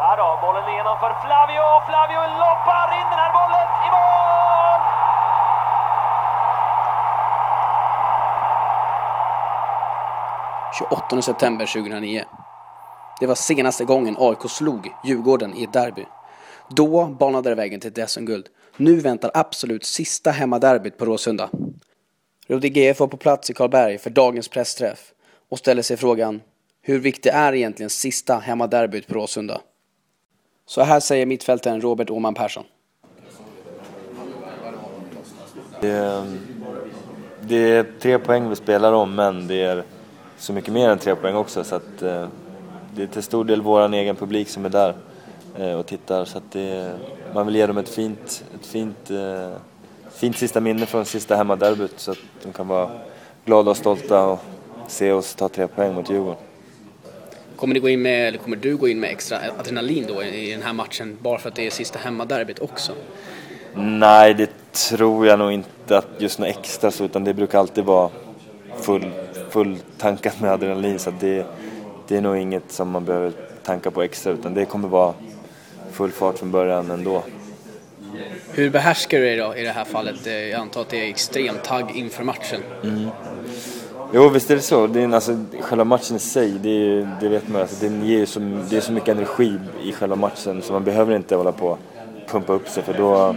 Här då, bollen igenom för Flavio. Flavio loppar in den här bollen i mål! –28 september 2009. Det var senaste gången AIK slog Djurgården i ett derby. Då banade det vägen till ett SM-guld. Nu väntar absolut sista hemmaderbyt på Råsunda. Rudi GF var på plats i Karlberg för dagens pressträff och ställer sig frågan hur viktigt är egentligen sista hemmaderbyt på Råsunda? Så här säger mittfältaren Robert Åman Persson. Det är, det är tre poäng vi spelar om men det är så mycket mer än tre poäng också så att eh, det är till stor del vår egen publik som är där eh, och tittar så att det, man vill ge dem ett fint, ett fint, eh, fint sista minne från sista hemmaderbyt så att de kan vara glada och stolta och se oss ta tre poäng mot Djurgården. Kommer, ni gå in med, eller kommer du gå in med extra adrenalin då i den här matchen bara för att det är sista hemmaderbyt också? Nej, det tror jag nog inte att just något extra så utan det brukar alltid vara full, full tankat med adrenalin så det, det är nog inget som man behöver tanka på extra utan det kommer vara full fart från början ändå. Hur behärskar du dig då i det här fallet? Jag antar att det är extrem tagg inför matchen. Mm. Jo, visst är det så. Det är, alltså, själva matchen i sig, det, det vet man alltså, den ger så, det är så mycket energi i själva matchen så man behöver inte hålla på och pumpa upp sig för då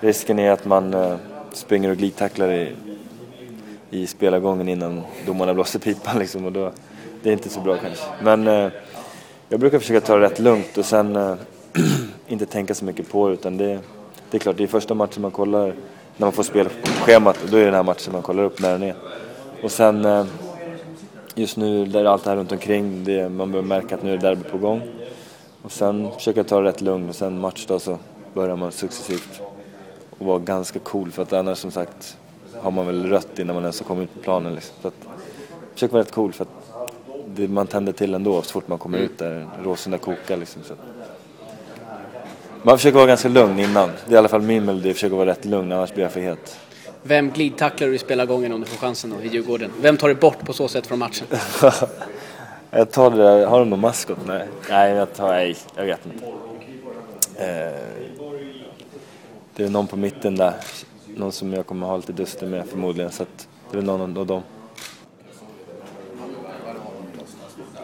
risken är att man eh, springer och glidtacklar i, i spelargången innan domarna blåser pipan liksom och då, det är inte så bra kanske. Men eh, jag brukar försöka ta det rätt lugnt och sen eh, inte tänka så mycket på det utan det, det är klart, det är första matchen man kollar när man får spelschemat och då är det den här matchen man kollar upp när den är. Och sen eh, just nu, där allt det här runt omkring, det, man börjar märka att nu är det derby på gång. Och sen försöka ta det rätt lugnt och sen matchdag så börjar man successivt och vara ganska cool för att annars som sagt har man väl rött innan man ens har kommit ut på planen. Liksom. Så att, försök vara rätt cool för att det, man tänder till ändå så fort man kommer ut där Råsunda kokar liksom. Så. Man försöker vara ganska lugn innan. Det är i alla fall min melodi, försöka vara rätt lugn annars blir jag för het. Vem glidtacklar du i spelargången om du får chansen då, i Djurgården? Vem tar du bort på så sätt från matchen? jag tar det där, har du någon maskot? Nej, nej jag tar, nej, jag vet inte. Eh, det är någon på mitten där, någon som jag kommer ha lite duster med förmodligen, så att det är någon av dem.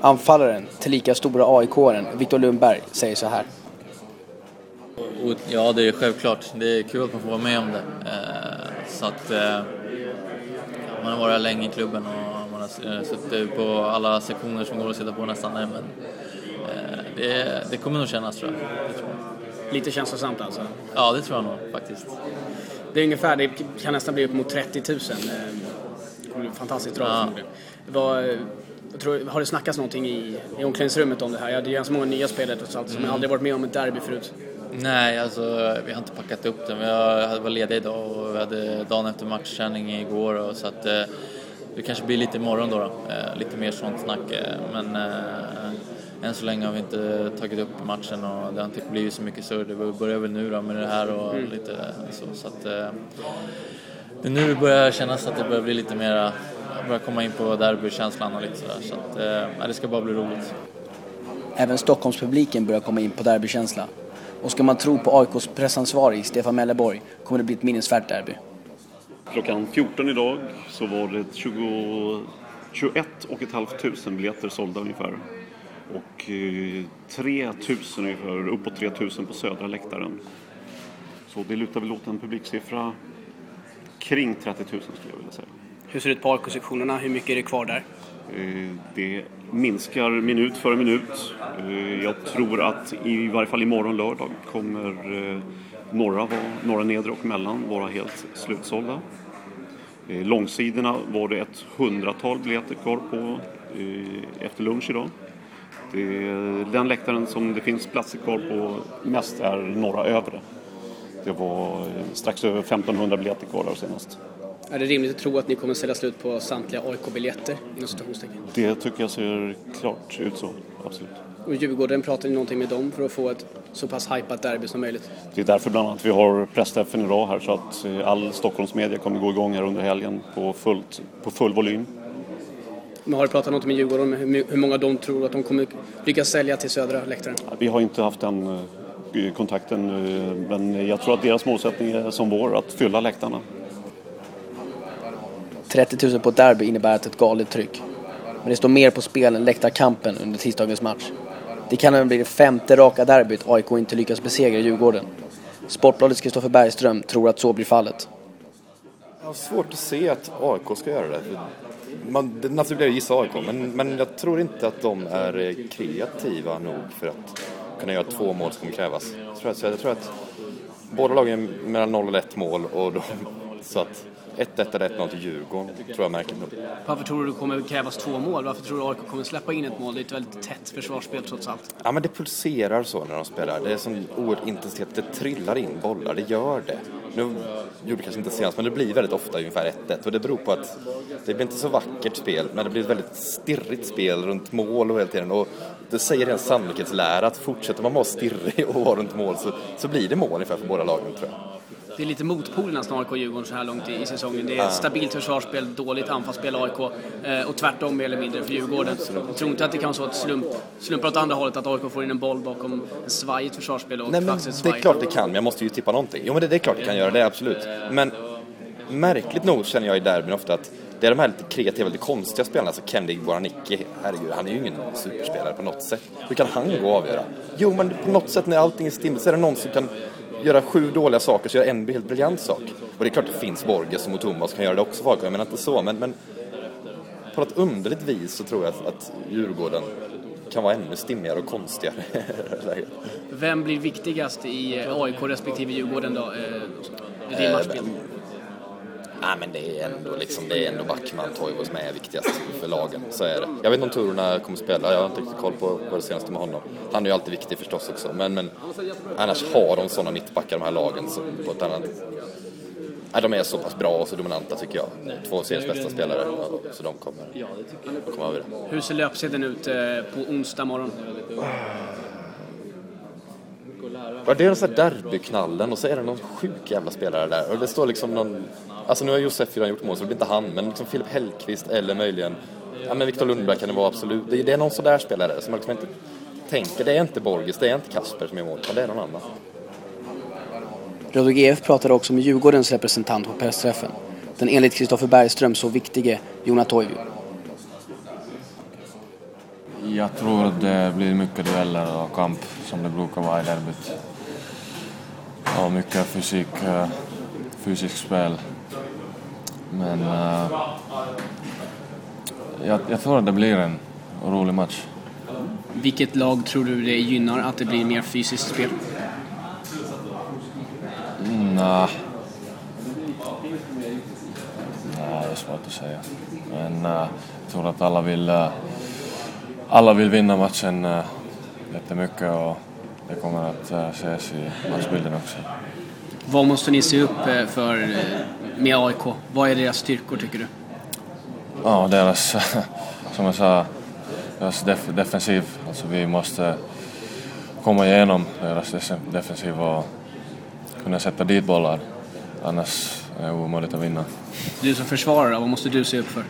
Anfallaren, tillika stora AIK-aren, Viktor Lundberg, säger så här. Ja, det är självklart. Det är kul att man får vara med om det. Eh, så att eh, man har varit länge i klubben och man har eh, suttit på alla sektioner som går att sitta på nästan. Men det, det kommer nog kännas tror jag. tror jag. Lite känslosamt alltså? Ja, det tror jag nog faktiskt. Det är ungefär, det kan nästan bli upp mot 30 000. Fantastiskt drag ja. Vad, tror, har det snackats någonting i, i omklädningsrummet om det här? Det är ganska många nya spelare trots allt som mm. aldrig varit med om ett derby förut. Nej, alltså vi har inte packat upp den. Jag var ledig idag och vi hade dagen efter matchträning igår och så att eh, det kanske blir lite imorgon då, då. Eh, lite mer sånt snack. Eh, men eh, än så länge har vi inte tagit upp matchen och det har inte blivit så mycket större. Det börjar väl nu då med det här och mm. lite så. så att, eh, det är nu det börjar kännas att det börjar bli lite mera, börjar komma in på derbykänslan och lite sådär. Så att, eh, det ska bara bli roligt. Även Stockholmspubliken börjar komma in på derbykänsla. Och ska man tro på AIKs pressansvarig Stefan Melleborg kommer det bli ett minnesvärt derby. Klockan 14 idag så var det 20, 21 och ett halvt tusen biljetter sålda ungefär. Och 3 eh, 000 ungefär, uppåt 3 000 på södra läktaren. Så det lutar väl åt en publiksiffra kring 30 000 skulle jag vilja säga. Hur ser det ut på AIK-sektionerna? Hur mycket är det kvar där? Eh, det minskar minut för minut. Eh, jag tror att i varje fall imorgon lördag kommer eh, norra, norra nedre och mellan vara helt slutsålda. Långsidorna var det ett hundratal biljetter kvar på efter lunch idag. den läktaren som det finns platser kvar på mest är norra övre. Det var strax över 1500 biljetter kvar där senast. Är det rimligt att tro att ni kommer sälja slut på samtliga AIK-biljetter? Det tycker jag ser klart ut så, absolut. Och Djurgården, pratar ni någonting med dem för att få ett så pass hypat derby som möjligt? Det är därför bland annat vi har pressträffen idag här så att eh, all Stockholmsmedia kommer gå igång här under helgen på, fullt, på full volym. Men har du pratat något med Djurgården om hur, hur många de tror att de kommer lyckas sälja till södra läktaren? Vi har inte haft den eh, kontakten eh, men jag tror att deras målsättning är som vår, att fylla läktarna. 30 000 på ett derby innebär att ett galet tryck. Men det står mer på spel än läktarkampen under tisdagens match. Det kan även bli det femte raka derbyt AIK inte lyckas besegra Djurgården. Sportbladets Kristoffer Bergström tror att så blir fallet. Jag har svårt att se att AIK ska göra det. Man, det naturligt blir att gissa AIK, men, men jag tror inte att de är eh, kreativa nog för att kunna göra två mål som kommer krävas. Jag tror att, jag tror att båda lagen är mellan 0 och 1 mål och de, så att 1-1 eller 1-0 till Djurgården tror jag märkligt nog. Varför tror du det kommer krävas två mål? Varför tror du AIK kommer släppa in ett mål? Det är ett väldigt tätt försvarsspel trots allt. Ja men det pulserar så när de spelar. Det är som oerhört intensitet. Det trillar in bollar, det gör det. Nu gjorde det kanske inte senast men det blir väldigt ofta ungefär 1-1 och det beror på att det blir inte så vackert spel men det blir ett väldigt stirrigt spel runt mål och hela tiden och det säger en sannolikhetslära att fortsätter man vara stirrig och vara runt mål så, så blir det mål ungefär för båda lagen tror jag. Det är lite motpolerna snarare och Djurgården så här långt i, i säsongen. Det är stabilt försvarsspel, dåligt anfallsspel AIK eh, och tvärtom mer eller mindre för Djurgården. Jag tror inte att det kan vara så att slump, slumpar åt andra hållet, att AIK får in en boll bakom en svajigt försvarsspel och Nej, men det är klart det kan, men jag måste ju tippa någonting. Jo men det, det är klart det kan göra det, absolut. Men märkligt nog känner jag i derbyn ofta att det är de här lite kreativa, lite konstiga spelarna, alltså Kendig Boranicki, herregud, han är ju ingen superspelare på något sätt. Hur kan han gå och avgöra? Jo, men på något sätt när allting är stimmigt så är det någon som kan göra sju dåliga saker så gör en helt briljant sak. Och det är klart det finns Borges och Mutumba som kan göra det också jag menar inte så, men, men på något underligt vis så tror jag att, att Djurgården kan vara ännu stimmigare och konstigare. läget. Vem blir viktigast i eh, AIK respektive Djurgården då? Eh, I din matchbild? Nej men det är ändå liksom, det är ändå Backman, Toivo som är viktigast för lagen. Så är det. Jag vet inte om Turuna kommer spela, jag har inte riktigt koll på vad det senaste med honom. Han är ju alltid viktig förstås också, men, men annars har de sådana mittbackar de här lagen som på ett annat... Nej, de är så pass bra och så dominanta tycker jag. Två seriens bästa spelare, så de kommer komma över det. Hur ser löpsedeln ut eh, på onsdag morgon? Ja, det är en sån här derbyknallen och så är det någon sjuk jävla spelare där. Och det står liksom någon... Alltså nu har Josef redan gjort mål så det blir inte han, men liksom Filip Hellqvist eller möjligen... Ja men Viktor Lundberg kan det vara absolut. Det, det är någon sån där spelare som man liksom inte tänker. Det är inte Borges, det är inte Kasper som är mål, utan det är någon annan. Radio GF pratade också med Djurgårdens representant på pressträffen. Den enligt Kristoffer Bergström så viktige Jona Toivio. Jag tror att det blir mycket dueller och kamp som det brukar vara i derbyt. Och mycket fysik, eh, fysiskt spel. Men eh, jag, jag tror att det blir en rolig match. Vilket lag tror du det gynnar att det blir mer fysiskt spel? Nja. Nja, det är svårt att säga. Men jag tror att alla vill, eh, alla vill vinna matchen uh, jättemycket och det kommer att uh, ses i matchbilden också. Vad måste ni se upp eh, för eh, med AIK? Vad är deras styrkor tycker du? Ja, deras, som jag sa, deras def defensiv. Alltså vi måste komma igenom deras defensiv och kunna sätta dit bollar. Annars är det omöjligt att vinna. Du som försvarare, vad måste du se upp för?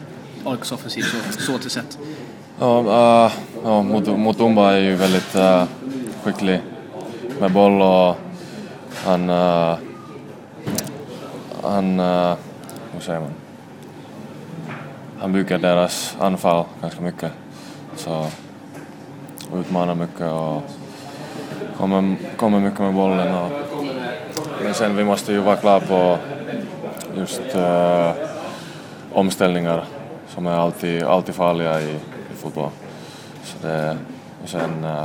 AIKs offensiv så, så till sätt. Ja, uh, ja Mut- Mutumba är ju väldigt uh, skicklig med boll och han... Uh, han... Uh, hur säger man? Han bygger deras anfall ganska mycket. Så utmanar mycket och kommer, kommer mycket med bollen. Och, men sen vi måste ju vara klara på just uh, omställningar som är alltid, alltid farliga i, i fotboll. Så det, och sen uh,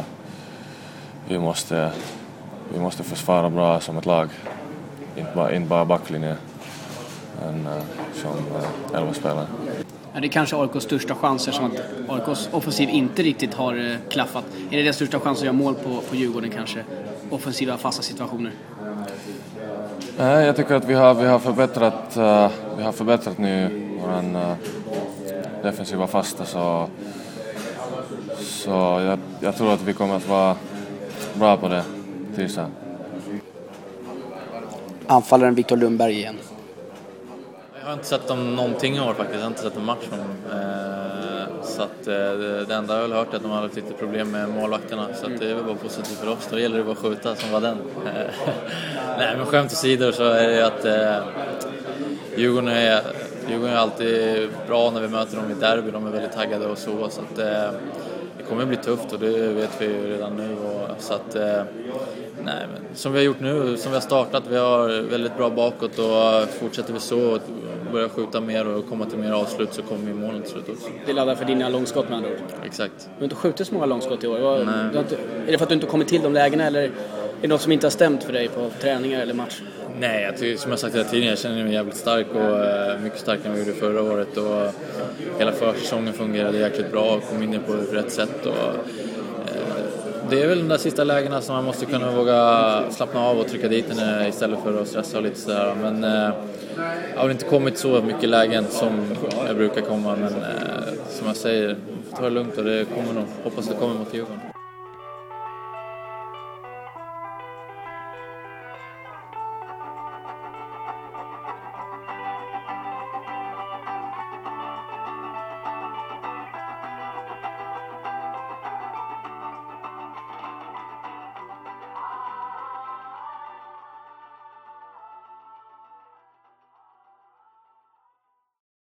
vi, måste, vi måste försvara bra som ett lag. Inte bara, inte bara backlinje, men uh, som uh, elva spelare. Ja, det är kanske AIKs största chanser som att AIKs offensiv inte riktigt har klaffat. Är det deras största chans att göra mål på, på Djurgården kanske? Offensiva fasta situationer. Nej, jag tycker att vi har, vi har förbättrat, uh, vi har förbättrat nu vår uh, defensiva fasta så, så jag, jag tror att vi kommer att vara bra på det tisdag. Anfallaren Viktor Lundberg igen. Jag har inte sett dem någonting i år faktiskt. Jag har inte sett en match från. Eh, så att eh, det enda jag har hört är att de har haft lite problem med målvakterna. Så att det är väl bara positivt för oss. Då gäller det bara att skjuta som var den. Nej men skämt åsido så är det att eh, Djurgården är, Djurgården är alltid bra när vi möter dem i derby. De är väldigt taggade och så. så att, eh, det kommer bli tufft och det vet vi ju redan nu. Och, så att, eh, nej, men som vi har gjort nu, som vi har startat, vi har väldigt bra bakåt och fortsätter vi så och börjar skjuta mer och komma till mer avslut så kommer vi målen till slut också. Det laddar för dina långskott med andra ord. Exakt. Du har inte skjutit så många långskott i år. Vad- Nej. inte, är det för att du inte kommit till de lägena eller är det något som inte har stämt för dig på träningar eller match? Nej, jag tycker, som jag sagt hela tiden, jag känner mig jävligt stark och eh, mycket starkare än vad jag gjorde förra året. Och hela försäsongen fungerade jäkligt bra och kom in på rätt sätt. Och, eh, det är väl de där sista lägena som man måste kunna våga slappna av och trycka dit den istället för att stressa och lite sådär. Men eh, jag har inte kommit så mycket lägen som jag brukar komma. Men eh, som jag säger, ta det lugnt och det kommer nog, hoppas det kommer mot Djurgården.